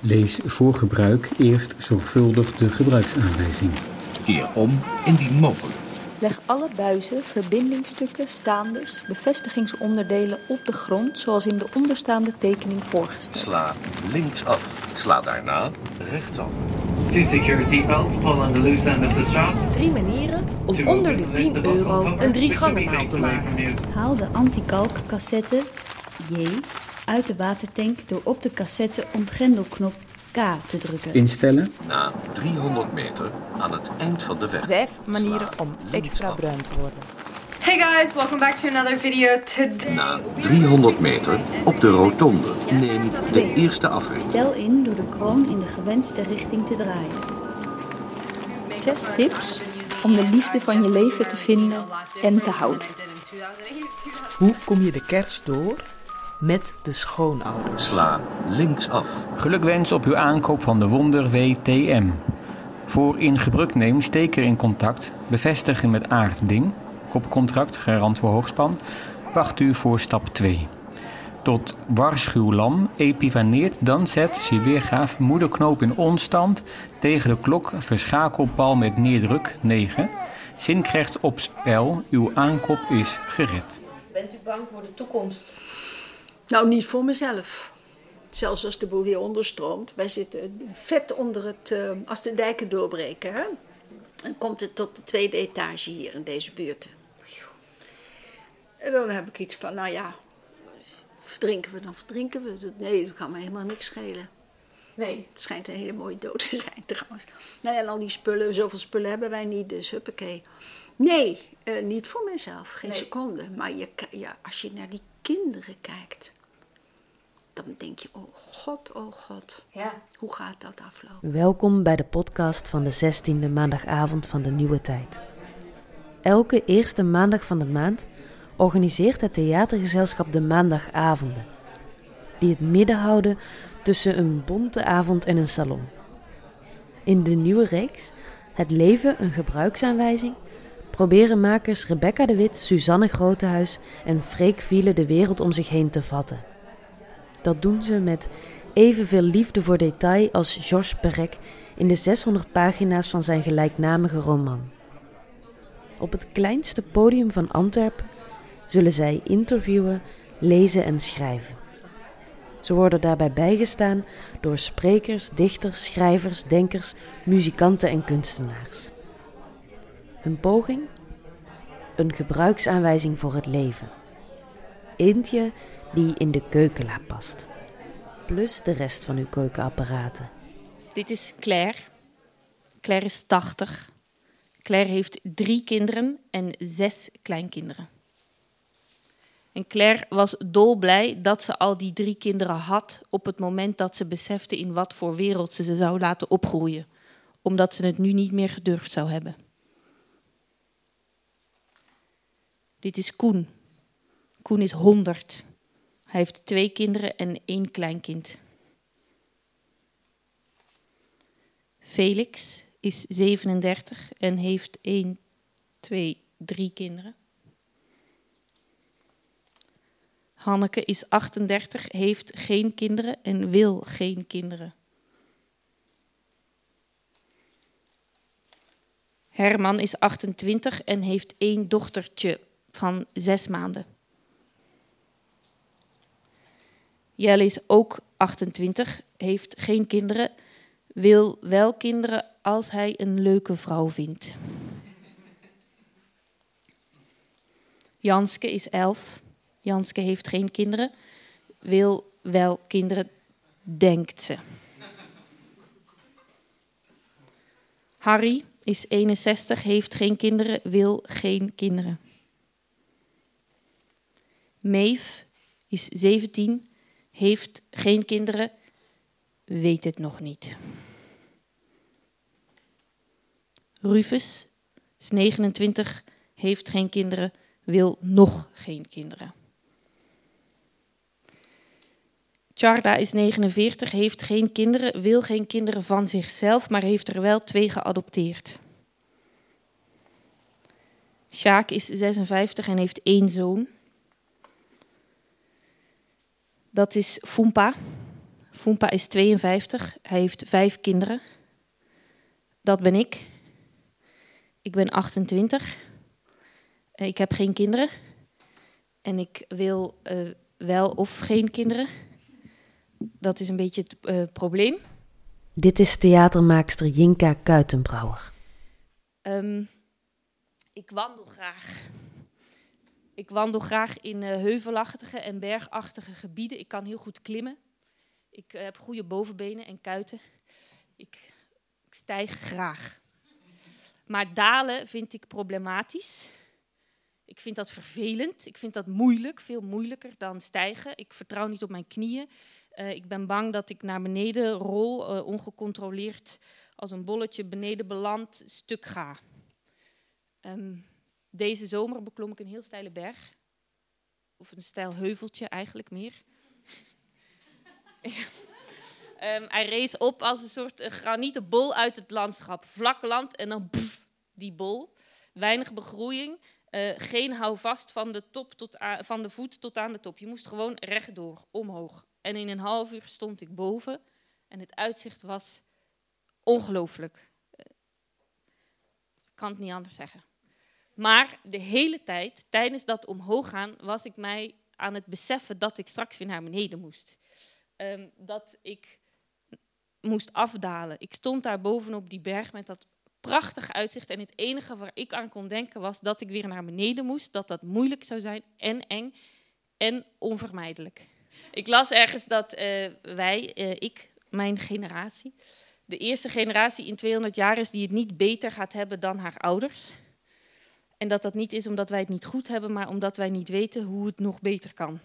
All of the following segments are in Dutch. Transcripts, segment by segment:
Lees voor gebruik eerst zorgvuldig de gebruiksaanwijzing. Keer om indien mogelijk. Leg alle buizen, verbindingstukken, staanders, bevestigingsonderdelen op de grond zoals in de onderstaande tekening voorgesteld. Sla links af. Sla daarna rechtsaf. To secure seatbelts, pull on the loose end of the strap. Drie manieren om onder de 10 euro een drie gangenmaal te maken. Haal de antikalk cassette J uit de watertank door op de cassette ontgrendelknop K te drukken. Instellen. Na 300 meter aan het eind van de weg. Vijf manieren om extra bruin te worden. Hey guys, welcome back to another video. Today Na 300 meter op de rotonde. Neem de eerste afrit. Stel in door de kroon in de gewenste richting te draaien. Zes tips om de liefde van je leven te vinden en te houden. Hoe kom je de kerst door? Met de schoonouders. Sla links af. Gelukwens op uw aankoop van de Wonder WTM. Voor in gebruik neem steker in contact, bevestigen met aardding, kopcontract, garant voor hoogspan, wacht u voor stap 2. Tot waarschuwlam epivaneert dan zet, weergaaf, moederknoop in onstand, tegen de klok, verschakelpal met neerdruk 9. Zin krijgt op spel, uw aankoop is gered. Bent u bang voor de toekomst? Nou, niet voor mezelf. Zelfs als de boel hier onderstroomt. Wij zitten vet onder het... eh, als de dijken doorbreken, hè? Dan komt het tot de tweede etage hier in deze buurt. En dan heb ik iets van, nou ja... Verdrinken we, dan verdrinken we. Nee, dat kan me helemaal niks schelen. Nee. Het schijnt een hele mooie dood te zijn trouwens. Nou ja, en al die spullen, zoveel spullen hebben wij niet, dus huppakee. Nee, eh, niet voor mezelf, geen Nee. seconde. Maar je, ja, als je naar die kinderen kijkt, dan denk je, oh god, oh god, Ja. hoe gaat dat aflopen? Welkom bij de podcast van de 16e maandagavond van de nieuwe tijd. Elke eerste maandag van de maand organiseert het theatergezelschap de maandagavonden, die het midden houden tussen een bonte avond en een salon. In de nieuwe reeks, Het leven een gebruiksaanwijzing, proberen makers Rebecca de Wit, Suzanne Grotehuis en Freek Wiele de wereld om zich heen te vatten. Dat doen ze met evenveel liefde voor detail als Georges Perec in de 600 pagina's van zijn gelijknamige roman. Op het kleinste podium van Antwerpen zullen zij interviewen, lezen en schrijven. Ze worden daarbij bijgestaan door sprekers, dichters, schrijvers, denkers, muzikanten en kunstenaars. Een poging? Een gebruiksaanwijzing voor het leven. Eentje die in de keukenla past. Plus de rest van uw keukenapparaten. Dit is Claire. Claire is 80. Claire heeft drie kinderen en zes kleinkinderen. En Claire was dolblij dat ze al die drie kinderen had op het moment dat ze besefte in wat voor wereld ze ze zou laten opgroeien, omdat ze het nu niet meer gedurfd zou hebben. Dit is Koen. Koen is 100. Hij heeft twee kinderen en één kleinkind. Felix is 37 en heeft 1, 2, 3 kinderen. Hanneke is 38, heeft geen kinderen en wil geen kinderen. Herman is 28 en heeft één dochtertje van zes maanden. Jelle is ook 28, heeft geen kinderen, wil wel kinderen als hij een leuke vrouw vindt. Janske is 11. Janske heeft geen kinderen, wil wel kinderen, denkt ze. Harry is 61, heeft geen kinderen, wil geen kinderen. Maeve is 17, heeft geen kinderen, weet het nog niet. Rufus is 29, heeft geen kinderen, wil nog geen kinderen. Charda is 49, heeft geen kinderen, wil geen kinderen van zichzelf, maar heeft er wel twee geadopteerd. Sjaak is 56 en heeft één zoon. Dat is Fumpa. Foompa is 52. Hij heeft vijf kinderen. Dat ben ik. Ik ben 28. Eh, Ik heb geen kinderen. En ik wil eh, wel of geen kinderen. Dat is een beetje het eh, probleem. Dit is theatermaakster Jinka Kuitenbrouwer. Ehm, ik wandel graag. Ik wandel graag in eh, heuvelachtige en bergachtige gebieden. Ik kan heel goed klimmen. Ik eh, heb goede bovenbenen en kuiten. Ik, ik stijg graag. Maar dalen vind ik problematisch. Ik vind dat vervelend. Ik vind dat moeilijk, veel moeilijker dan stijgen. Ik vertrouw niet op mijn knieën. Eh, ik ben bang dat ik naar beneden rol, ongecontroleerd als een bolletje beneden beland, stuk ga. Ehm, deze zomer beklom ik een heel steile berg. Of een steil heuveltje eigenlijk meer. Ehm, hij rees op als een soort granieten bol uit het landschap. Vlak land en dan pff, die bol. Weinig begroeiing. eh, geen houvast van de, top tot van de voet tot aan de top. Je moest gewoon rechtdoor, omhoog. En in een half uur stond ik boven. En het uitzicht was ongelooflijk. Eh, Ik kan het niet anders zeggen. Maar de hele tijd, tijdens dat omhoog gaan, was ik mij aan het beseffen dat ik straks weer naar beneden moest. Ehm, dat ik moest afdalen. Ik stond daar bovenop die berg met dat prachtige uitzicht. En het enige waar ik aan kon denken was dat ik weer naar beneden moest. Dat dat moeilijk zou zijn en eng en onvermijdelijk. Ik las ergens dat eh, wij, eh, ik, mijn generatie, de eerste generatie in 200 jaar is die het niet beter gaat hebben dan haar ouders. En dat dat niet is omdat wij het niet goed hebben, maar omdat wij niet weten hoe het nog beter kan.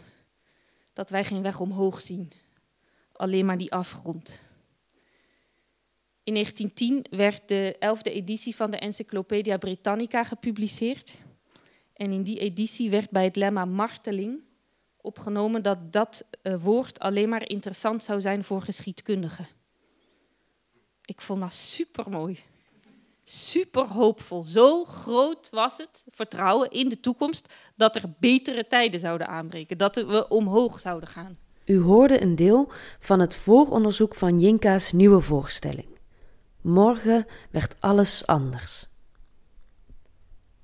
Dat wij geen weg omhoog zien, alleen maar die afgrond. In 1910 werd de elfde editie van de Encyclopedia Britannica gepubliceerd. En in die editie werd bij het lemma marteling opgenomen dat dat eh, woord alleen maar interessant zou zijn voor geschiedkundigen. Ik vond dat super mooi. Super hoopvol. Zo groot was het vertrouwen in de toekomst dat er betere tijden zouden aanbreken. Dat we omhoog zouden gaan. U hoorde een deel van het vooronderzoek van Jinka's nieuwe voorstelling. Morgen werd alles anders.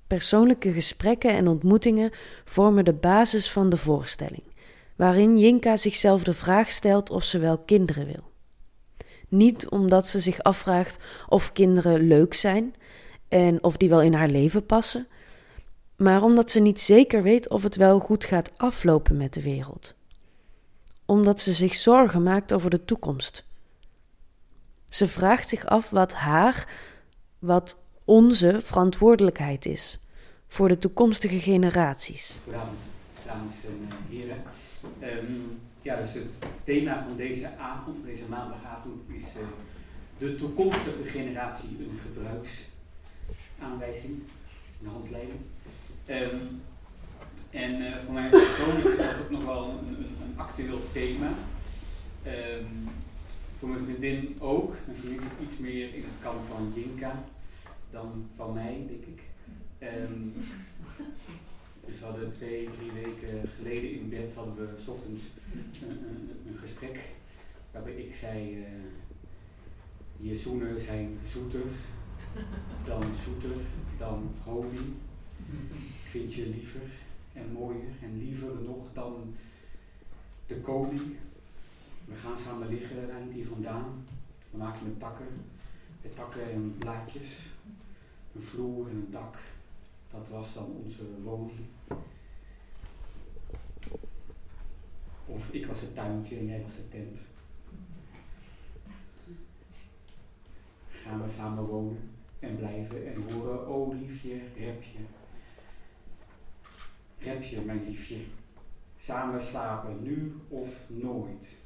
Persoonlijke gesprekken en ontmoetingen vormen de basis van de voorstelling, waarin Jinka zichzelf de vraag stelt of ze wel kinderen wil. Niet omdat ze zich afvraagt of kinderen leuk zijn en of die wel in haar leven passen, maar omdat ze niet zeker weet of het wel goed gaat aflopen met de wereld. Omdat ze zich zorgen maakt over de toekomst. Ze vraagt zich af wat haar, wat onze verantwoordelijkheid is voor de toekomstige generaties. Goedenavond, dames en heren. Ehm, ja, dus het thema van deze avond, van deze maandagavond, is eh, de toekomstige generatie een gebruiksaanwijzing, een handleiding. Ehm, en eh, voor mij persoonlijk is dat ook nog wel een, actueel thema. Ehm, voor mijn vriendin ook. Mijn vriendin zit iets meer in het kamp van Jinka dan van mij, denk ik. Ehm, dus we hadden twee, drie weken geleden in bed hadden we 's ochtends een, een, gesprek waarbij ik zei, eh, je zoenen zijn zoeter dan zoeter dan honing. Ik vind je liever en mooier en liever nog dan de koning. We gaan samen liggen, eind hier vandaan. We maken met takken, met takken en blaadjes, een vloer en een dak. Dat was dan onze woning. Of ik was het tuintje en jij was de tent. Gaan we samen wonen en blijven en horen, oh liefje, repje. Repje, mijn liefje. Samen slapen, nu of nooit.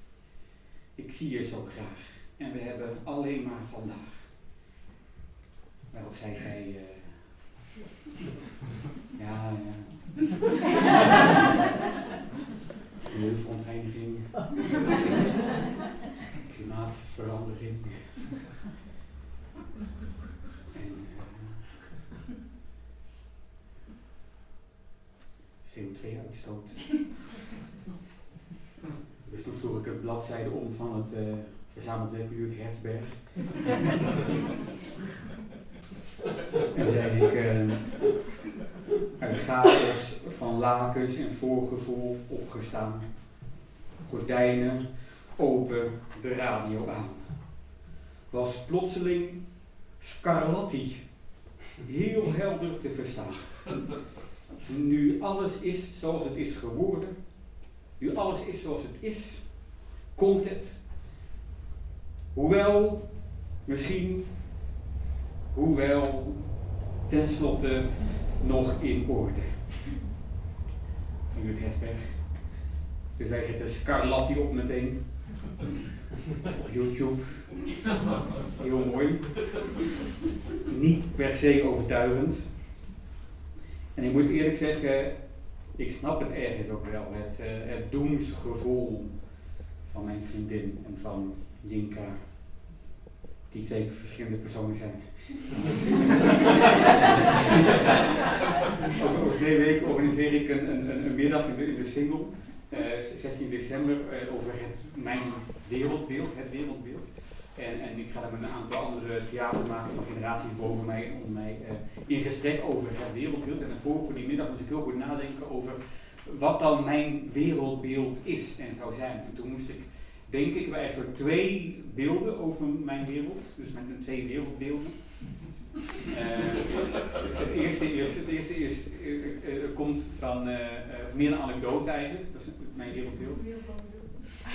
Ik zie je zo graag en we hebben alleen maar vandaag. Waarop zij zei, eh, ja, ja. Milieuverontreiniging. Klimaatverandering. En eh CO2-uitstoot. Dus toen sloeg ik het bladzijde om van het uh, verzameld werkbuurt Hertzberg. En zei ik, uit chaos van lakens en voorgevoel opgestaan. Gordijnen open, de radio aan. Was plotseling Scarlatti heel helder te verstaan. Nu alles is zoals het is geworden, nu alles is zoals het is, komt het. Hoewel, misschien, hoewel, tenslotte nog in orde. Van Jut Hesberg. Dus wij zetten Scarlatti op meteen. Op YouTube. Heel mooi. Niet per se overtuigend. En ik moet eerlijk zeggen, ik snap het ergens ook wel. Het, uh, het doemsgevoel van mijn vriendin en van Jinka. Die twee verschillende personen zijn. over, twee weken organiseer ik een, een, een middag in de, in de single. 16 eh, december uh, over het, mijn wereldbeeld, het wereldbeeld. En, en ik ga er met een aantal andere theatermakers van generaties boven mij en onder mij uh, in gesprek over het wereldbeeld. En voor, voor die middag moest ik heel goed nadenken over wat dan mijn wereldbeeld is en zou zijn. En toen moest ik, denk ik, bij zo twee beelden over mijn wereld, dus met twee wereldbeelden. Het eerste, eerste, het eerste is, komt van, meer een anekdote eigenlijk, dat is mijn wereldbeeld.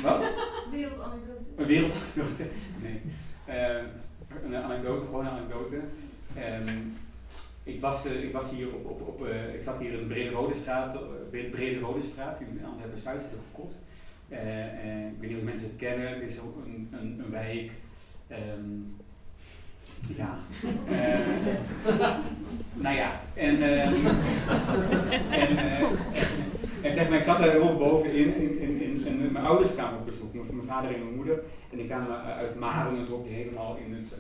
Wat? Wereldanekdote. Een wereldanekdote? Nee. Uh, een anekdote, gewoon een anekdote. Um, ik, was, uh, ik was hier op, op, op uh, ik zat hier in Brede Rode Straat, Brede Rode Straat in Antwerpen Zuid, heb ik gekot. ik weet niet of mensen het kennen, het is een, een, een wijk. Um, ja. nou ja, en, ehm, en, en zeg maar, ik zat daar helemaal bovenin in, in, in, in, mijn ouders kwamen op bezoek, mijn vader en mijn moeder. En die kwamen uit Maren, een dorpje helemaal in het,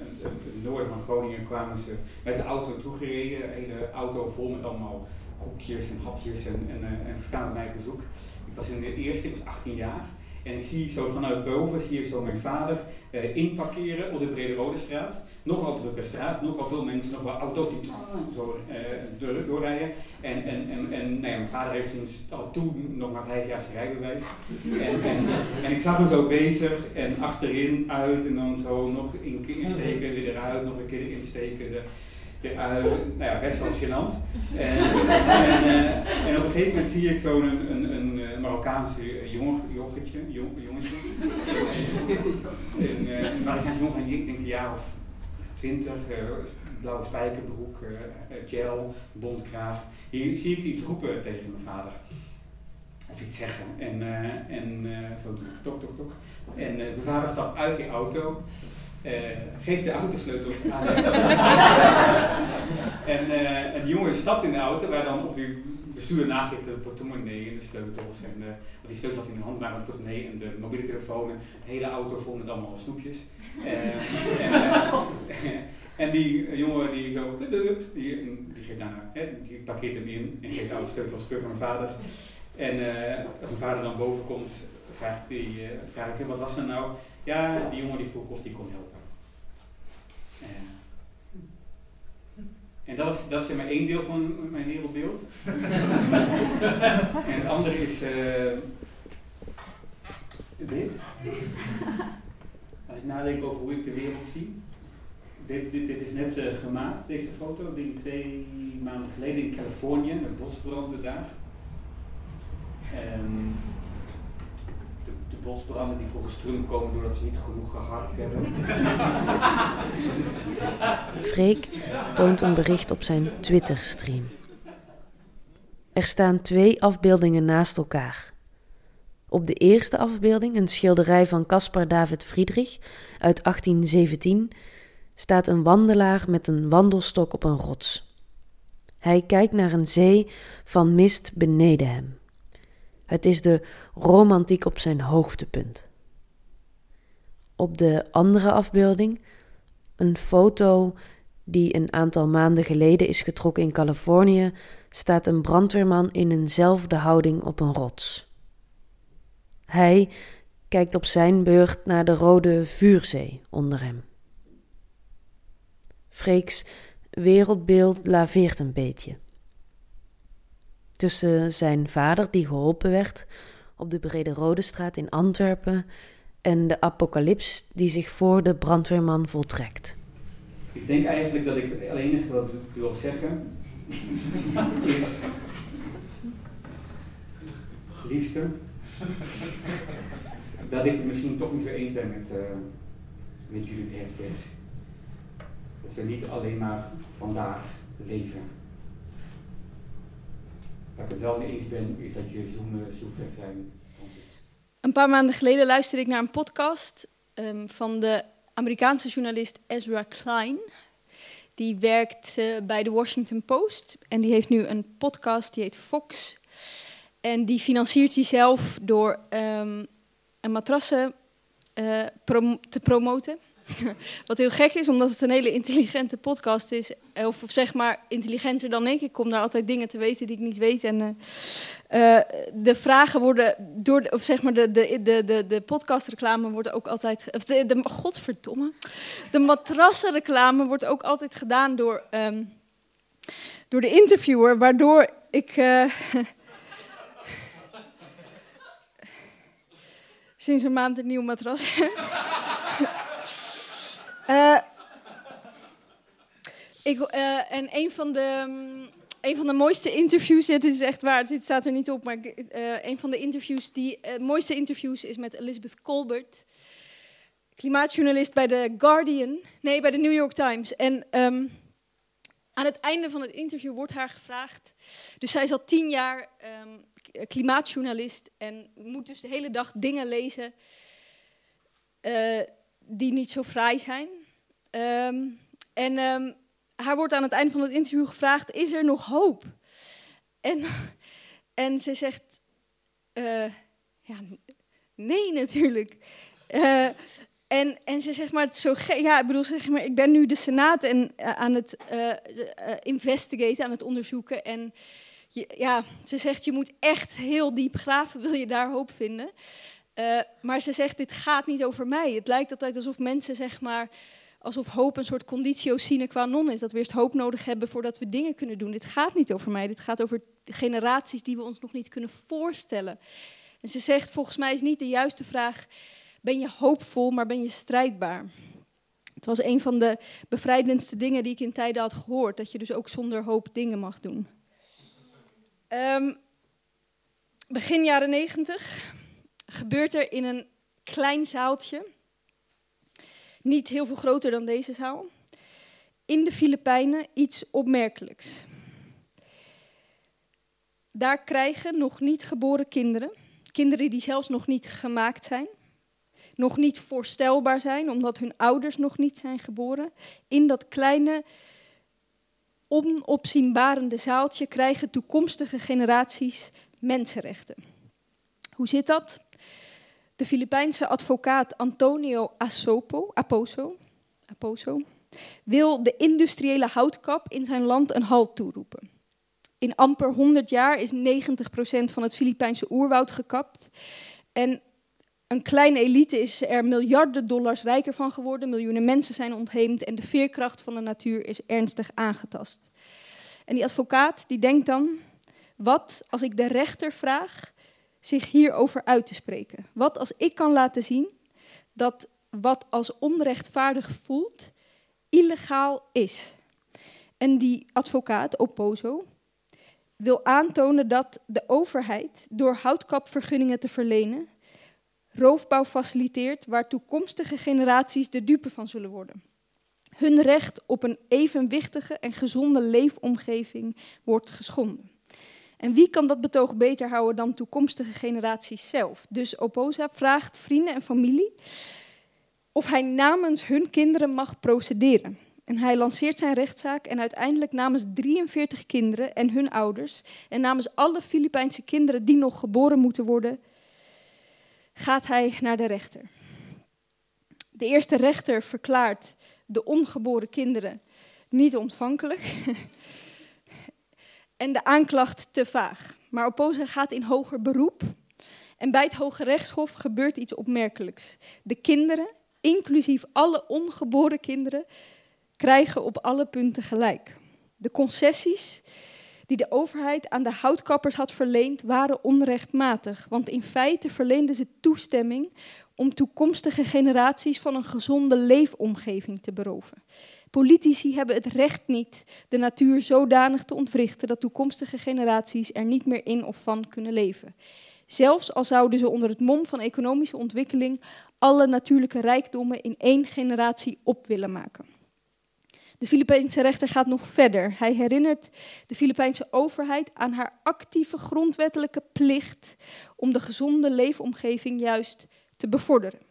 noorden van Groningen, kwamen ze met de auto toegereden. Hele auto vol met allemaal koekjes en hapjes en, en, en, kwamen bij bezoek. Ik was in de eerste, ik was 18 jaar. En ik zie zo vanuit boven, zie ik zo mijn vader uh, inparkeren op de Brede Rode Straat. Nogal drukke straat, nogal veel mensen, nogal auto's die zo uh, doorrijden. En, en, en, en nou ja, mijn vader heeft sinds al toen nog maar vijf jaar zijn rijbewijs. En, en, en ik zag hem zo bezig en achterin, uit en dan zo nog in insteken, weer eruit, nog een keer insteken. De, eruit. Nou ja, best wel gênant. En, en, uh, en, op een gegeven moment zie ik zo'n een, een, een Marokkaanse jong, jongetje. een, een Marokkaanse jongen, ik denk een jaar of 20, uh, blauwe spijkerbroek, uh, gel, bontkraag. Hier zie ik iets roepen tegen mijn vader. Of iets zeggen. En, uh, en zo tok, tok, tok. En mijn vader stapt uit die auto. geeft de autosleutels aan. en, en die jongen stapt in de auto, waar dan op die bestuurder naast de portemonnee en de sleutels. En, want die sleutels had in de hand, maar een portemonnee en de mobiele telefoon. Een hele auto vol met allemaal snoepjes. En, uh, en, die jongen die zo, die, die geeft aan, die parkeert hem in en geeft de auto sleutels terug aan mijn vader. En als mijn vader dan boven komt, vraagt, die, vraag ik wat was er nou? Ja, die jongen die vroeg of die kon helpen. En dat is, dat is maar één deel van mijn wereldbeeld. en het andere is uh, dit. Als ik nadenk over hoe ik de wereld zie. Dit, dit, dit is net uh, gemaakt, deze foto, denk twee maanden geleden in Californië, een bosbranden daar. De bosbranden die volgens Trump komen doordat ze niet genoeg geharkt hebben. Freek toont een bericht op zijn Twitter-stream. Er staan twee afbeeldingen naast elkaar. Op de eerste afbeelding, een schilderij van Caspar David Friedrich uit 1817, staat een wandelaar met een wandelstok op een rots. Hij kijkt naar een zee van mist beneden hem. Het is de romantiek op zijn hoogtepunt. Op de andere afbeelding een foto die een aantal maanden geleden is getrokken in Californië, staat een brandweerman in eenzelfde houding op een rots. Hij kijkt op zijn beurt naar de rode vuurzee onder hem. Freeks wereldbeeld laveert een beetje. Tussen zijn vader, die geholpen werd op de Brede Rode Straat in Antwerpen, en de apocalyps die zich voor de brandweerman voltrekt. Ik denk eigenlijk dat ik het enige wat ik wil zeggen is. Liefste, dat ik het misschien toch niet zo eens ben met, uh, met Judith Herzberg. Dat we niet alleen maar vandaag leven. Waar ik het wel mee eens ben, is dat je zoenen zoeter zijn. Een paar maanden geleden luisterde ik naar een podcast um, van de Amerikaanse journalist Ezra Klein. Die werkt uh, bij de Washington Post en die heeft nu een podcast die heet Fox. En die financiert hij zelf door um, een matrassen prom te promoten. Wat heel gek is, omdat het een hele intelligente podcast is. Of, of, zeg maar intelligenter dan ik. Ik kom daar altijd dingen te weten die ik niet weet. En uh, uh, de vragen worden door, of zeg maar de, de, de, de, de podcastreclame wordt ook altijd. Of de, de, godverdomme. De matrassenreclame wordt ook altijd gedaan door, um, door de interviewer. Waardoor ik. Sinds een maand een nieuw matras heb. Uh, ik, uh, en een van, de, um, een van de mooiste interviews, dit is echt waar, dit staat er niet op, maar uh, een van de interviews, die mooiste interviews is met Elizabeth Colbert, klimaatjournalist bij The Guardian, nee, bij de New York Times. En um, aan het einde van het interview wordt haar gevraagd, dus zij is al tien jaar um, klimaatjournalist en moet dus de hele dag dingen lezen die niet zo fraai zijn. Um, en um, haar wordt aan het einde van het interview gevraagd: is er nog hoop? En, en ze zegt: uh, ja, nee, natuurlijk. Uh, en, en ze zegt maar, het zo ja, ik bedoel, zeg maar, ik ben nu de Senaat en, uh, aan het investigaten, aan het onderzoeken. En je, ja, ze zegt, je moet echt heel diep graven, wil je daar hoop vinden. Maar ze zegt, dit gaat niet over mij. Het lijkt altijd alsof mensen, zeg maar, alsof hoop een soort conditio sine qua non is. Dat we eerst hoop nodig hebben voordat we dingen kunnen doen. Dit gaat niet over mij, dit gaat over generaties die we ons nog niet kunnen voorstellen. En ze zegt, volgens mij is niet de juiste vraag, ben je hoopvol, maar ben je strijdbaar? Het was een van de bevrijdendste dingen die ik in tijden had gehoord, dat je dus ook zonder hoop dingen mag doen. Um, begin jaren negentig gebeurt er in een klein zaaltje, niet heel veel groter dan deze zaal, in de Filipijnen iets opmerkelijks. Daar krijgen nog niet geboren kinderen, kinderen die zelfs nog niet gemaakt zijn, nog niet voorstelbaar zijn omdat hun ouders nog niet zijn geboren, in dat kleine onopzienbarende zaaltje krijgen toekomstige generaties mensenrechten. Hoe zit dat? De Filipijnse advocaat Antonio Asopo, Aposo, Aposo wil de industriële houtkap in zijn land een halt toeroepen. In amper 100 jaar is 90% van het Filipijnse oerwoud gekapt. En een kleine elite is er miljarden dollars rijker van geworden. Miljoenen mensen zijn ontheemd en de veerkracht van de natuur is ernstig aangetast. En die advocaat die denkt dan: wat als ik de rechter vraag zich hierover uit te spreken. Wat als ik kan laten zien dat wat als onrechtvaardig voelt, illegaal is. En die advocaat, Opozo, wil aantonen dat de overheid door houtkapvergunningen te verlenen roofbouw faciliteert waar toekomstige generaties de dupe van zullen worden. Hun recht op een evenwichtige en gezonde leefomgeving wordt geschonden. En wie kan dat betoog beter houden dan toekomstige generaties zelf? Dus Oposa vraagt vrienden en familie of hij namens hun kinderen mag procederen. En hij lanceert zijn rechtszaak en uiteindelijk namens 43 kinderen en hun ouders en namens alle Filipijnse kinderen die nog geboren moeten worden, gaat hij naar de rechter. De eerste rechter verklaart de ongeboren kinderen niet ontvankelijk. en de aanklacht te vaag. Maar Oposa gaat in hoger beroep En bij het Hoge Rechtshof gebeurt iets opmerkelijks. De kinderen, inclusief alle ongeboren kinderen, krijgen op alle punten gelijk. De concessies die de overheid aan de houtkappers had verleend, waren onrechtmatig. Want in feite verleenden ze toestemming om toekomstige generaties van een gezonde leefomgeving te beroven. Politici hebben het recht niet de natuur zodanig te ontwrichten dat toekomstige generaties er niet meer in of van kunnen leven. Zelfs al zouden ze onder het mom van economische ontwikkeling alle natuurlijke rijkdommen in één generatie op willen maken. De Filipijnse rechter gaat nog verder. Hij herinnert de Filipijnse overheid aan haar actieve grondwettelijke plicht om de gezonde leefomgeving juist te bevorderen.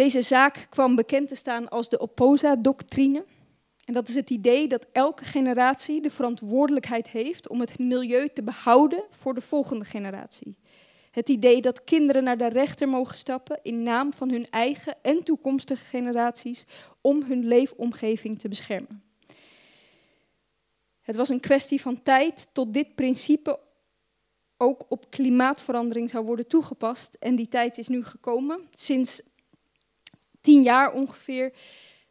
Deze zaak kwam bekend te staan als de Opposa-doctrine. En dat is het idee dat elke generatie de verantwoordelijkheid heeft om het milieu te behouden voor de volgende generatie. Het idee dat kinderen naar de rechter mogen stappen in naam van hun eigen en toekomstige generaties om hun leefomgeving te beschermen. Het was een kwestie van tijd tot dit principe ook op klimaatverandering zou worden toegepast. En die tijd is nu gekomen. Sinds tien jaar ongeveer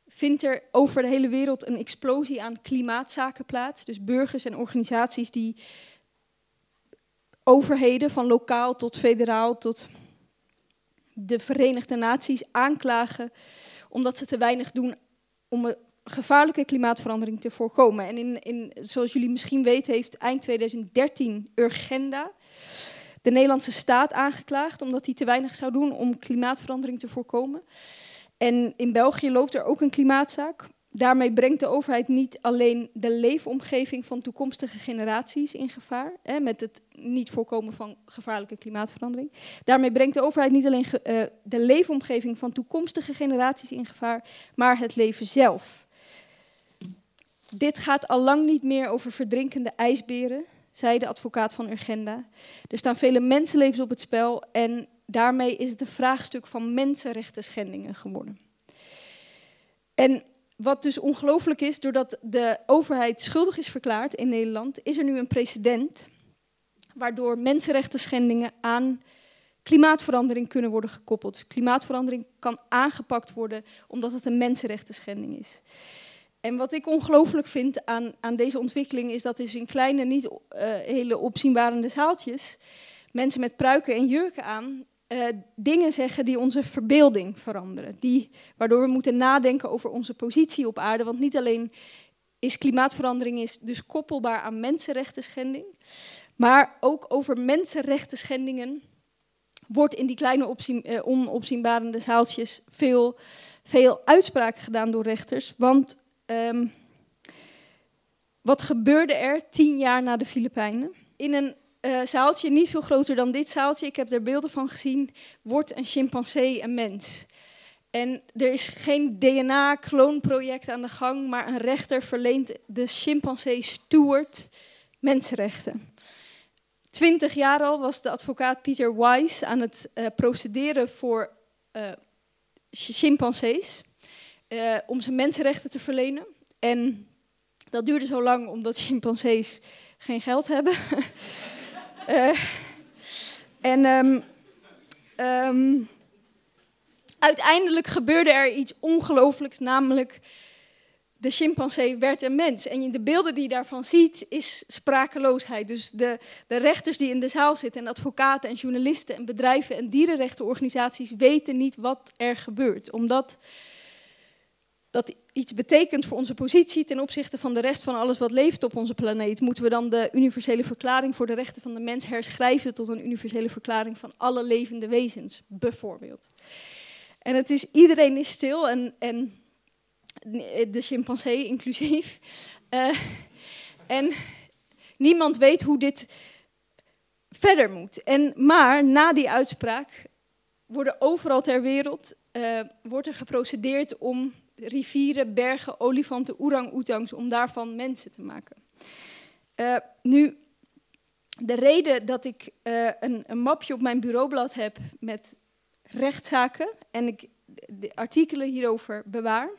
vindt er over de hele wereld een explosie aan klimaatzaken plaats. Dus burgers en organisaties die overheden, van lokaal tot federaal tot de Verenigde Naties, aanklagen omdat ze te weinig doen om een gevaarlijke klimaatverandering te voorkomen. En in, in, zoals jullie misschien weten, heeft eind 2013 Urgenda de Nederlandse staat aangeklaagd omdat hij te weinig zou doen om klimaatverandering te voorkomen. En in België loopt er ook een klimaatzaak. Daarmee brengt de overheid niet alleen de leefomgeving van toekomstige generaties in gevaar, hè, met het niet voorkomen van gevaarlijke klimaatverandering. Daarmee brengt de overheid niet alleen uh, de leefomgeving van toekomstige generaties in gevaar, maar het leven zelf. Dit gaat al lang niet meer over verdrinkende ijsberen, zei de advocaat van Urgenda. Er staan vele mensenlevens op het spel en daarmee is het een vraagstuk van mensenrechten schendingen geworden. En wat dus ongelooflijk is, doordat de overheid schuldig is verklaard in Nederland, is er nu een precedent waardoor mensenrechten schendingen aan klimaatverandering kunnen worden gekoppeld. Dus klimaatverandering kan aangepakt worden omdat het een mensenrechten schending is. En wat ik ongelooflijk vind aan, aan deze ontwikkeling is dat is in kleine, niet uh, hele opzienbarende zaaltjes mensen met pruiken en jurken aan uh, dingen zeggen die onze verbeelding veranderen. Die, waardoor we moeten nadenken over onze positie op aarde. Want niet alleen is klimaatverandering is dus koppelbaar aan mensenrechten schending, maar ook over mensenrechten schendingen wordt in die kleine uh, onopzienbarende zaaltjes veel, veel uitspraken gedaan door rechters. Want um, wat gebeurde er tien jaar na de Filipijnen? In een uh, zaaltje, niet veel groter dan dit zaaltje, ik heb er beelden van gezien, wordt een chimpansee een mens. En er is geen DNA-kloonproject aan de gang, maar een rechter verleent de chimpansee Stewart mensenrechten. Twintig jaar al was de advocaat Peter Wise aan het uh, procederen voor uh, chimpansees om ze mensenrechten te verlenen. En dat duurde zo lang omdat chimpansees geen geld hebben. Uh, en um, um, uiteindelijk gebeurde er iets ongelooflijks, namelijk de chimpansee werd een mens. En de beelden die je daarvan ziet, is sprakeloosheid. Dus de, de rechters die in de zaal zitten, en advocaten en journalisten en bedrijven en dierenrechtenorganisaties weten niet wat er gebeurt. Omdat dat iets betekent voor onze positie ten opzichte van de rest van alles wat leeft op onze planeet, moeten we dan de universele verklaring voor de rechten van de mens herschrijven tot een universele verklaring van alle levende wezens, bijvoorbeeld. En het is, iedereen is stil en, en de chimpansee inclusief. Uh, en niemand weet hoe dit verder moet. En, maar na die uitspraak worden overal ter wereld uh, wordt er geprocedeerd om rivieren, bergen, olifanten, orang-oetangs, om daarvan mensen te maken. Uh, nu, de reden dat ik uh, een, een, mapje op mijn bureaublad heb met rechtszaken en ik de artikelen hierover bewaar,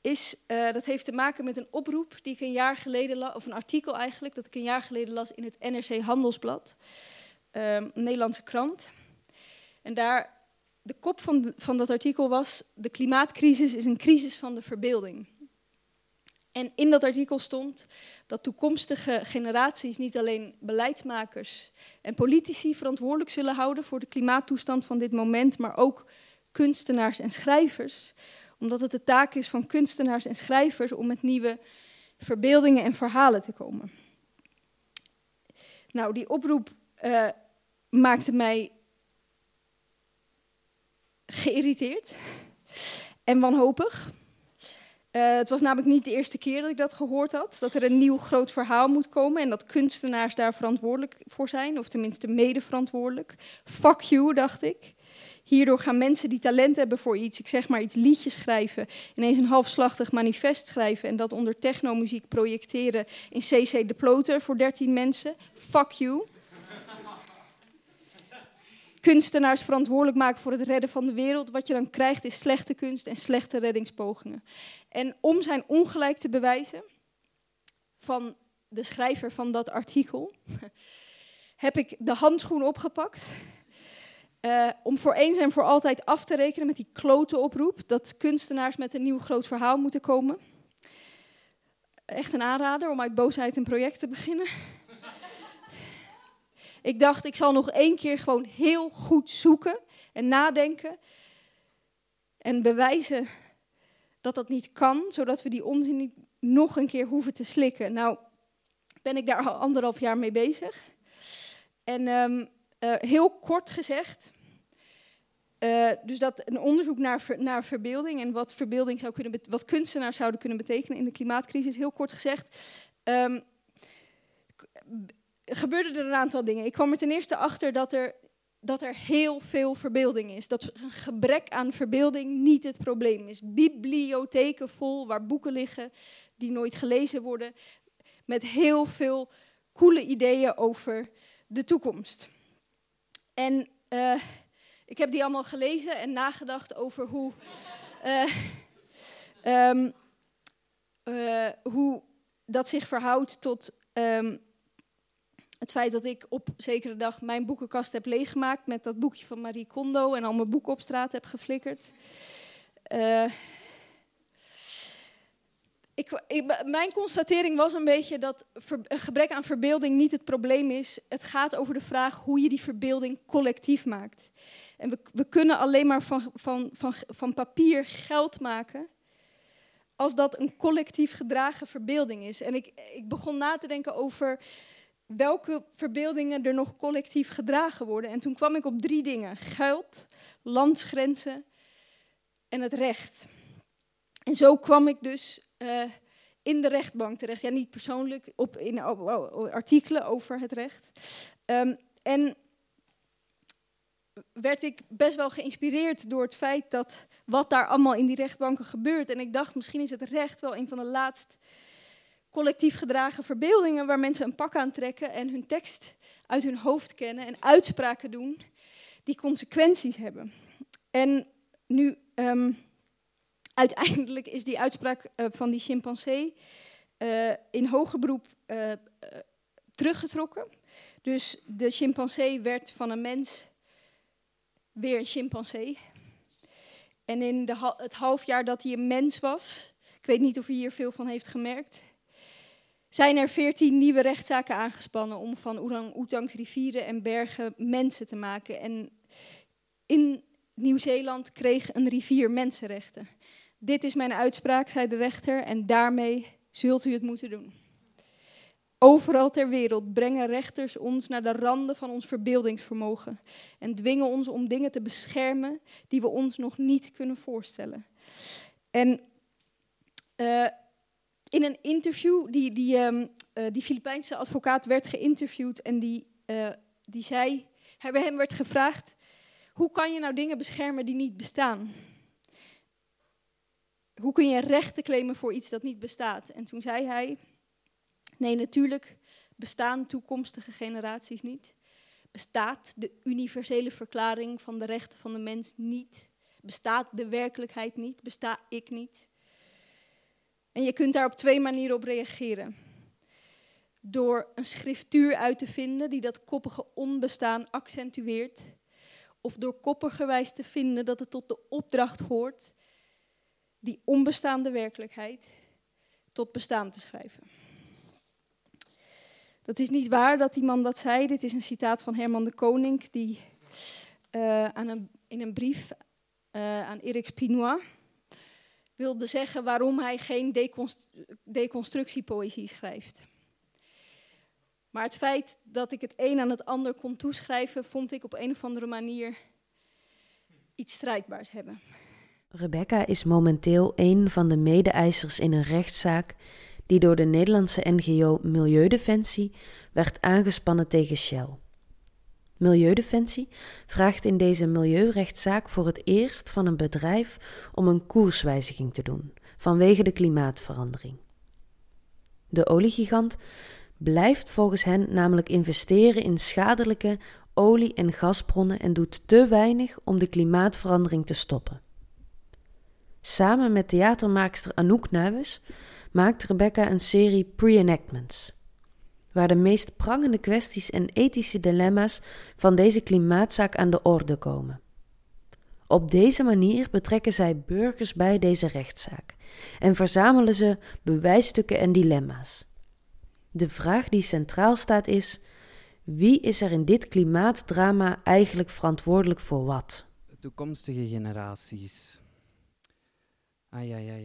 is, uh, dat heeft te maken met een oproep die ik een jaar geleden las, of een artikel eigenlijk, dat ik een jaar geleden las in het NRC Handelsblad. Nederlandse krant. En daar, de kop van, van dat artikel was: De klimaatcrisis is een crisis van de verbeelding. En in dat artikel stond dat toekomstige generaties niet alleen beleidsmakers en politici verantwoordelijk zullen houden voor de klimaattoestand van dit moment, maar ook kunstenaars en schrijvers. Omdat het de taak is van kunstenaars en schrijvers om met nieuwe verbeeldingen en verhalen te komen. Nou, die oproep uh, maakte mij geïrriteerd en wanhopig. Uh, het was namelijk niet de eerste keer dat ik dat gehoord had, dat er een nieuw groot verhaal moet komen en dat kunstenaars daar verantwoordelijk voor zijn, of tenminste mede verantwoordelijk. Fuck you, dacht ik. Hierdoor gaan mensen die talent hebben voor iets, ik zeg maar iets liedjes schrijven, ineens een halfslachtig manifest schrijven en dat onder technomuziek projecteren in CC de Ploter voor 13 mensen. Fuck you kunstenaars verantwoordelijk maken voor het redden van de wereld. Wat je dan krijgt is slechte kunst en slechte reddingspogingen. En om zijn ongelijk te bewijzen van de schrijver van dat artikel, heb ik de handschoen opgepakt. Uh, om voor eens en voor altijd af te rekenen met die klote oproep dat kunstenaars met een nieuw groot verhaal moeten komen. Echt een aanrader om uit boosheid een project te beginnen. Ik dacht, ik zal nog één keer gewoon heel goed zoeken en nadenken. En bewijzen dat dat niet kan, zodat we die onzin niet nog een keer hoeven te slikken. Nou, ben ik daar al anderhalf jaar mee bezig. En um, uh, heel kort gezegd, uh, dus dat een onderzoek naar, naar verbeelding en wat verbeelding zou kunnen, wat kunstenaars zouden kunnen betekenen in de klimaatcrisis, heel kort gezegd. Um, gebeurden er een aantal dingen. Ik kwam er ten eerste achter dat er, dat er heel veel verbeelding is. Dat een gebrek aan verbeelding niet het probleem is. Bibliotheken vol waar boeken liggen die nooit gelezen worden. Met heel veel coole ideeën over de toekomst. En uh, ik heb die allemaal gelezen en nagedacht over hoe, uh, um, uh, hoe dat zich verhoudt tot um, het feit dat ik op zekere dag mijn boekenkast heb leeggemaakt met dat boekje van Marie Kondo en al mijn boeken op straat heb geflikkerd. Uh, ik, mijn constatering was een beetje dat gebrek aan verbeelding niet het probleem is. Het gaat over de vraag hoe je die verbeelding collectief maakt. En we, we kunnen alleen maar van, van, van, van papier geld maken als dat een collectief gedragen verbeelding is. En ik, ik begon na te denken over welke verbeeldingen er nog collectief gedragen worden. En toen kwam ik op drie dingen: geld, landsgrenzen en het recht. En zo kwam ik dus uh, in de rechtbank terecht. Ja, niet persoonlijk, op, in artikelen over het recht. Um, en werd ik best wel geïnspireerd door het feit dat wat daar allemaal in die rechtbanken gebeurt. En ik dacht, misschien is het recht wel een van de laatst collectief gedragen verbeeldingen waar mensen een pak aan trekken en hun tekst uit hun hoofd kennen en uitspraken doen die consequenties hebben. En nu, um, uiteindelijk is die uitspraak uh, van die chimpansee uh, in hoger beroep uh, teruggetrokken. Dus de chimpansee werd van een mens weer een chimpansee. En in de, het half jaar dat hij een mens was, ik weet niet of u hier veel van heeft gemerkt, zijn er veertien nieuwe rechtszaken aangespannen om van orang-oetangs, rivieren en bergen mensen te maken. En in Nieuw-Zeeland kreeg een rivier mensenrechten. Dit is mijn uitspraak, zei de rechter, en daarmee zult u het moeten doen. Overal ter wereld brengen rechters ons naar de randen van ons verbeeldingsvermogen en dwingen ons om dingen te beschermen die we ons nog niet kunnen voorstellen. En uh, in een interview, die, die, um, uh, die Filipijnse advocaat werd geïnterviewd en die, uh, die zei, bij hem werd gevraagd, hoe kan je nou dingen beschermen die niet bestaan? Hoe kun je rechten claimen voor iets dat niet bestaat? En toen zei hij, nee natuurlijk bestaan toekomstige generaties niet. Bestaat de universele verklaring van de rechten van de mens niet? Bestaat de werkelijkheid niet? Besta ik niet? En je kunt daar op twee manieren op reageren. door een schriftuur uit te vinden die dat koppige onbestaan accentueert, of door koppergewijs te vinden dat het tot de opdracht hoort die onbestaande werkelijkheid tot bestaan te schrijven. Dat is niet waar dat die man dat zei. Dit is een citaat van Herman de Koning, die uh, aan in een brief uh, aan Eric Spinois wilde zeggen waarom hij geen deconst deconstructiepoëzie schrijft. Maar het feit dat ik het een aan het ander kon toeschrijven, vond ik op een of andere manier iets strijdbaars hebben. Rebecca is momenteel een van de mede-eisers in een rechtszaak die door de Nederlandse NGO Milieudefensie werd aangespannen tegen Shell. Milieudefensie vraagt in deze milieurechtszaak voor het eerst van een bedrijf om een koerswijziging te doen vanwege de klimaatverandering. De oliegigant blijft volgens hen namelijk investeren in schadelijke olie- en gasbronnen en doet te weinig om de klimaatverandering te stoppen. Samen met theatermaakster Anouk Nuijens maakt Rebecca een serie pre-enactments, waar de meest prangende kwesties en ethische dilemma's van deze klimaatzaak aan de orde komen. Op deze manier betrekken zij burgers bij deze rechtszaak en verzamelen ze bewijsstukken en dilemma's. De vraag die centraal staat is: wie is er in dit klimaatdrama eigenlijk verantwoordelijk voor wat? Toekomstige generaties. Ai, ai,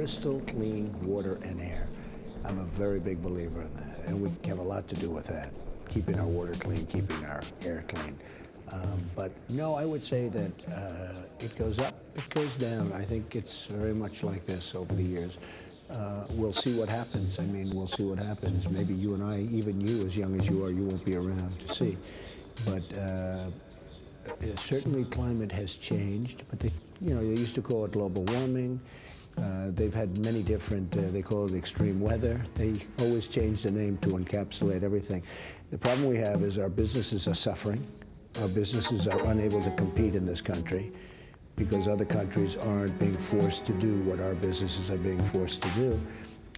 crystal clean water and air. I'm a very big believer in that, and we have a lot to do with that, keeping our water clean, keeping our air clean. Um, but no, I would say that uh, it goes up, it goes down. I think it's very much like this over the years. Uh, we'll see what happens. I mean, we'll see what happens. Maybe you and I, even you, as young as you are, you won't be around to see. But uh, certainly climate has changed. But they, you know, they used to call it global warming. Uh, they've had many different, uh, they call it extreme weather. They always change the name to encapsulate everything. The problem we have is our businesses are suffering. Our businesses are unable to compete in this country because other countries aren't being forced to do what our businesses are being forced to do.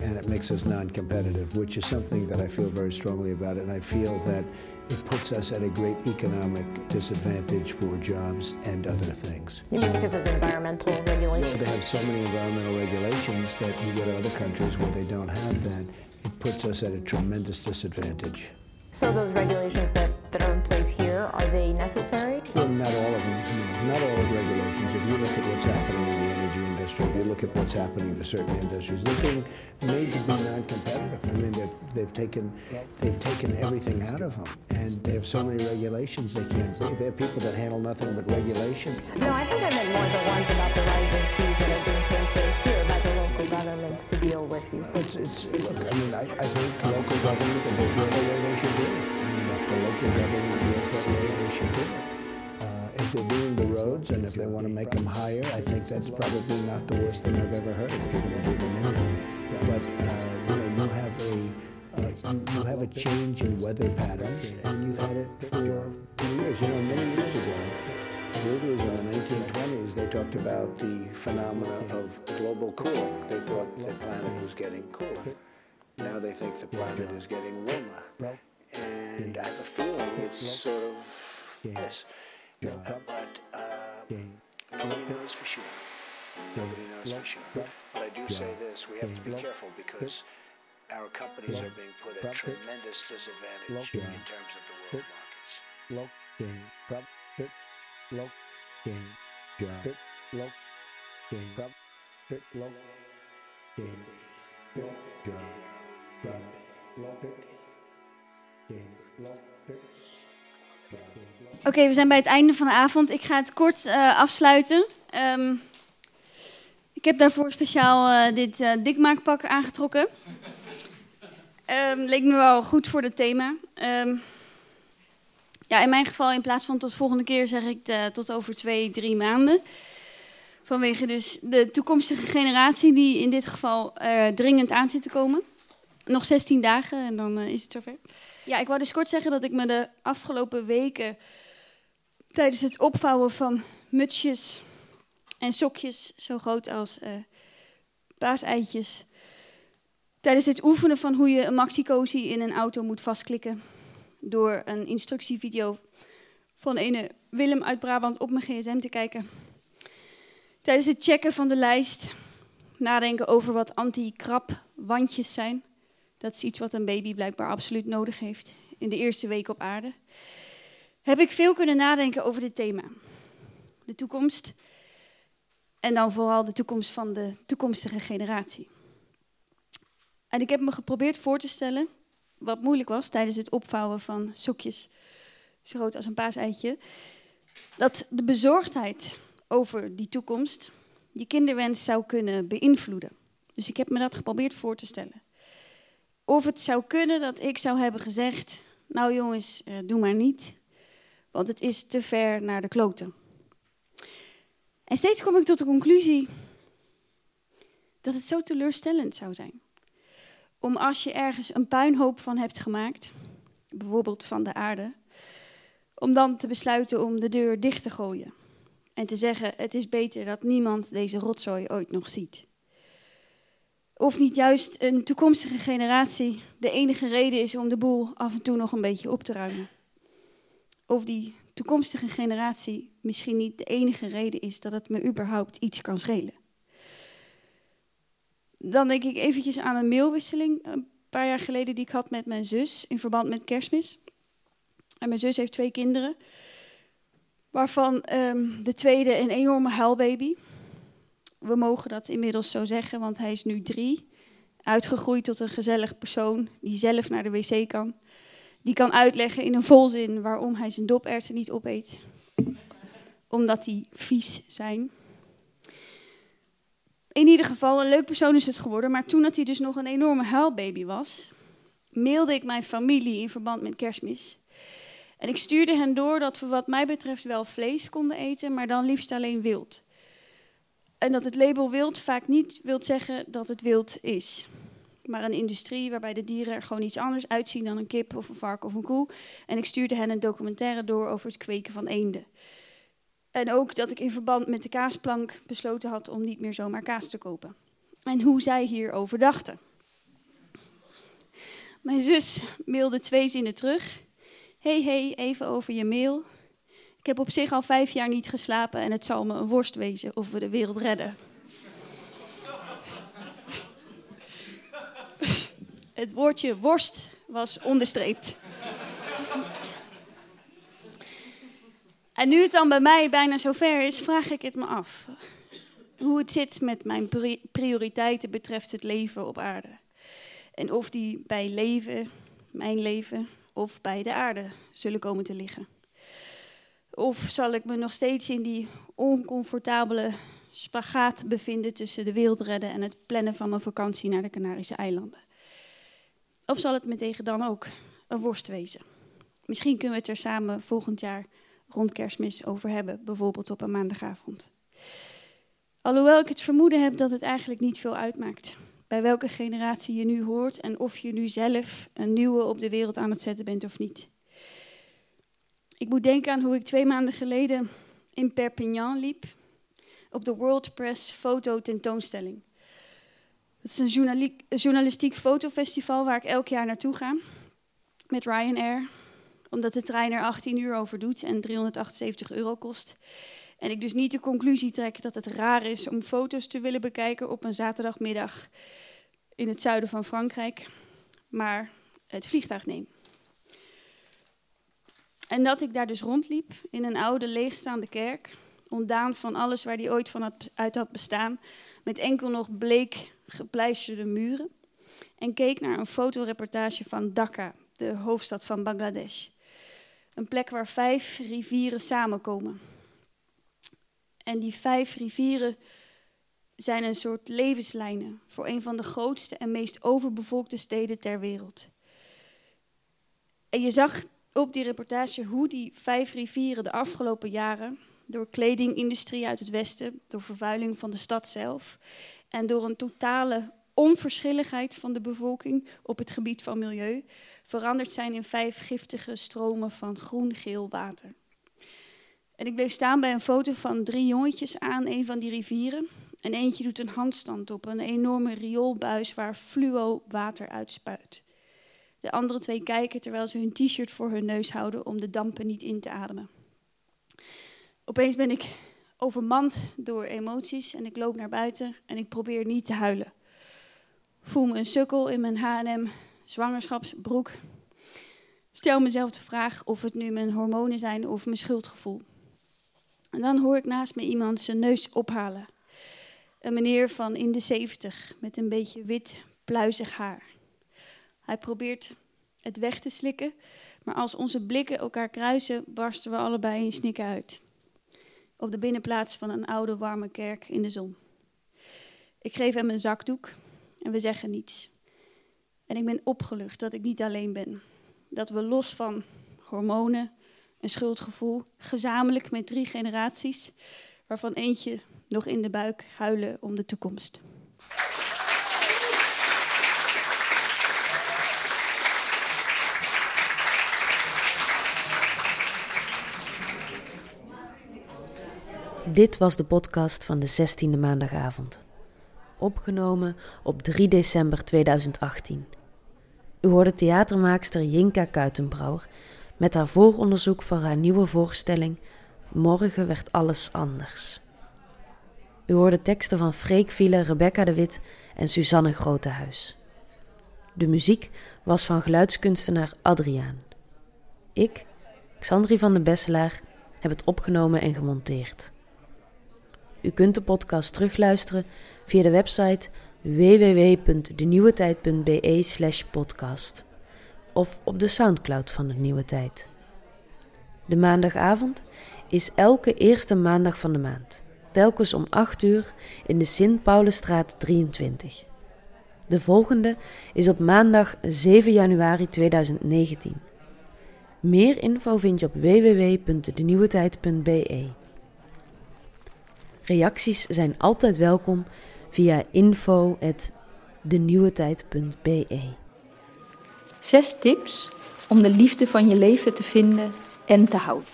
And it makes us non-competitive, which is something that I feel very strongly about. And I feel that it puts us at a great economic disadvantage for jobs and other things. You mean because of environmental regulations? Well, they have so many environmental regulations that you go to other countries where they don't have that. It puts us at a tremendous disadvantage. So those regulations that, that are in place here, are they necessary? Well, not all of them. No, not all of the regulations. If you look at what's happening in the industry, if you look at what's happening to certain industries, they're being made to be non-competitive. I mean, they've taken they've taken everything out of them, and they have so many regulations they can't. They have people that handle nothing but regulation. No, I think I meant more the ones about the rising seas that are being place here by the local governments to deal with these. It's, it's look. I mean, I, I think local government, if they feel the way they should do. I mean, if the local government they're doing the roads and if they want to make them higher, I think that's probably not the worst thing I've ever heard. If you're going to do them anyway, but uh, you know, you have a uh, you, you have a change in weather patterns, and you've had it for, years. You know, many years ago, Googlers in the 1920s, they talked about the phenomena of global cooling. They thought the planet was getting cooler. Now they think the planet is getting warmer. And I have a feeling it's sort of this. Uh, but uh, nobody knows for sure. Nobody knows for sure. But I do say this, we have to be careful because our companies are being put at tremendous disadvantage in terms of the world markets. Oké, we zijn bij het einde van de avond. Ik ga het kort uh, afsluiten. Um, ik heb daarvoor speciaal uh, dit uh, dikmaakpak aangetrokken. Um, leek me wel goed voor het thema. Um, ja, in mijn geval, in plaats van tot volgende keer, zeg ik tot over twee, drie maanden. Vanwege dus de toekomstige generatie die in dit geval uh, dringend aan zit te komen. Nog 16 dagen en dan is het zover. Ja, ik wou dus kort zeggen dat ik me de afgelopen weken tijdens het opvouwen van mutsjes en sokjes zo groot als uh. Tijdens het oefenen van hoe je een maxi-cozy in een auto moet vastklikken door een instructievideo van ene Willem uit Brabant op mijn gsm te kijken. Tijdens het checken van de lijst nadenken over wat anti-krap wandjes zijn. Dat is iets wat een baby blijkbaar absoluut nodig heeft in de eerste week op aarde. Heb ik veel kunnen nadenken over dit thema. De toekomst en dan vooral de toekomst van de toekomstige generatie. En ik heb me geprobeerd voor te stellen wat moeilijk was tijdens het opvouwen van sokjes zo groot als een paaseitje, dat de bezorgdheid over die toekomst die kinderwens zou kunnen beïnvloeden. Dus ik heb me dat geprobeerd voor te stellen. Of het zou kunnen dat ik zou hebben gezegd, nou jongens, eh, doe maar niet, want het is te ver naar de kloten. En steeds kom ik tot de conclusie dat het zo teleurstellend zou zijn om als je ergens een puinhoop van hebt gemaakt, bijvoorbeeld van de aarde, om dan te besluiten om de deur dicht te gooien en te zeggen: het is beter dat niemand deze rotzooi ooit nog ziet. Of niet juist een toekomstige generatie de enige reden is om de boel af en toe nog een beetje op te ruimen. Of die toekomstige generatie misschien niet de enige reden is dat het me überhaupt iets kan schelen. Dan denk ik eventjes aan een mailwisseling een paar jaar geleden die ik had met mijn zus in verband met kerstmis. En mijn zus heeft twee kinderen. Waarvan ehm, de tweede een enorme huilbaby. We mogen dat inmiddels zo zeggen, want hij is nu drie. Uitgegroeid tot een gezellig persoon die zelf naar de wc kan. Die kan uitleggen in een volzin waarom hij zijn doperwten niet opeet. Omdat die vies zijn. In ieder geval, een leuk persoon is het geworden. Maar toen dat hij dus nog een enorme huilbaby was, mailde ik mijn familie in verband met kerstmis. En ik stuurde hen door dat we wat mij betreft wel vlees konden eten, maar dan liefst alleen wild. En dat het label wild vaak niet wil zeggen dat het wild is. Maar een industrie waarbij de dieren er gewoon iets anders uitzien dan een kip of een vark of een koe. En ik stuurde hen een documentaire door over het kweken van eenden. En ook dat ik in verband met de kaasplank besloten had om niet meer zomaar kaas te kopen. En hoe zij hierover dachten. Mijn zus mailde twee zinnen terug. Hey, hey, even over je mail. Ik heb op zich al vijf jaar niet geslapen en het zal me een worst wezen of we de wereld redden. Het woordje worst was onderstreept. En nu het dan bij mij bijna zover is, vraag ik het me af. Hoe het zit met mijn prioriteiten betreft het leven op aarde. En of die bij leven, mijn leven, of bij de aarde zullen komen te liggen. Of zal ik me nog steeds in die oncomfortabele spagaat bevinden tussen de wereld redden en het plannen van mijn vakantie naar de Canarische eilanden? Of zal het me tegen dan ook een worst wezen? Misschien kunnen we het er samen volgend jaar rond kerstmis over hebben, bijvoorbeeld op een maandagavond. Alhoewel ik het vermoeden heb dat het eigenlijk niet veel uitmaakt bij welke generatie je nu hoort en of je nu zelf een nieuwe op de wereld aan het zetten bent of niet. Ik moet denken aan hoe ik twee maanden geleden in Perpignan liep op de World Press Foto Tentoonstelling. Het is een journalistiek fotofestival waar ik elk jaar naartoe ga met Ryanair, omdat de trein er 18 uur over doet en 378 euro kost. En ik dus niet de conclusie trek dat het raar is om foto's te willen bekijken op een zaterdagmiddag in het zuiden van Frankrijk, maar het vliegtuig neem. En dat ik daar dus rondliep in een oude leegstaande kerk, ontdaan van alles waar die ooit van uit had bestaan, met enkel nog bleek gepleisterde muren, en keek naar een fotoreportage van Dhaka, de hoofdstad van Bangladesh. Een plek waar vijf rivieren samenkomen. En die vijf rivieren zijn een soort levenslijnen voor een van de grootste en meest overbevolkte steden ter wereld. En je zag op die reportage hoe die vijf rivieren de afgelopen jaren door kledingindustrie uit het westen, door vervuiling van de stad zelf en door een totale onverschilligheid van de bevolking op het gebied van milieu veranderd zijn in vijf giftige stromen van groen-geel water. En ik bleef staan bij een foto van drie jongetjes aan een van die rivieren. En eentje doet een handstand op een enorme rioolbuis waar fluo water uitspuit. De andere twee kijken terwijl ze hun t-shirt voor hun neus houden om de dampen niet in te ademen. Opeens ben ik overmand door emoties en ik loop naar buiten en ik probeer niet te huilen. Voel me een sukkel in mijn H&M zwangerschapsbroek. Stel mezelf de vraag of het nu mijn hormonen zijn of mijn schuldgevoel. En dan hoor ik naast me iemand zijn neus ophalen. Een meneer van in de zeventig met een beetje wit, pluizig haar. Hij probeert het weg te slikken, maar als onze blikken elkaar kruisen, barsten we allebei in snikken uit. Op de binnenplaats van een oude, warme kerk in de zon. Ik geef hem een zakdoek en we zeggen niets. En ik ben opgelucht dat ik niet alleen ben. Dat we los van hormonen, een schuldgevoel, gezamenlijk met drie generaties, waarvan eentje nog in de buik huilen om de toekomst. Dit was de podcast van de 16e maandagavond. Opgenomen op 3 december 2018. U hoorde theatermaakster Jinka Kuitenbrouwer met haar vooronderzoek voor haar nieuwe voorstelling Morgen werd alles anders. U hoorde teksten van Freek Viele, Rebecca de Wit en Suzanne Grotehuis. De muziek was van geluidskunstenaar Adriaan. Ik, Xandri van de Besselaar, heb het opgenomen en gemonteerd. U kunt de podcast terugluisteren via de website www.denieuwetijd.be podcast of op de Soundcloud van de Nieuwe Tijd. De maandagavond is elke eerste maandag van de maand, telkens om 8 uur in de Sint-Paulusstraat 23. De volgende is op maandag 7 januari 2019. Meer info vind je op www.denieuwetijd.be. Reacties zijn altijd welkom via info.denieuwetijd.be. Zes tips om de liefde van je leven te vinden en te houden.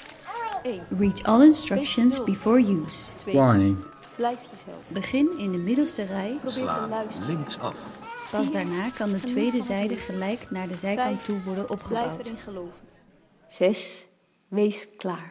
Read all instructions before use. Warning. Blijf jezelf. Begin in de middelste rij. Probeer te Sla luisteren. linksaf. Pas daarna kan de tweede zijde gelijk naar de zijkant toe worden Blijf opgebouwd. erin geloven. Zes. Wees klaar.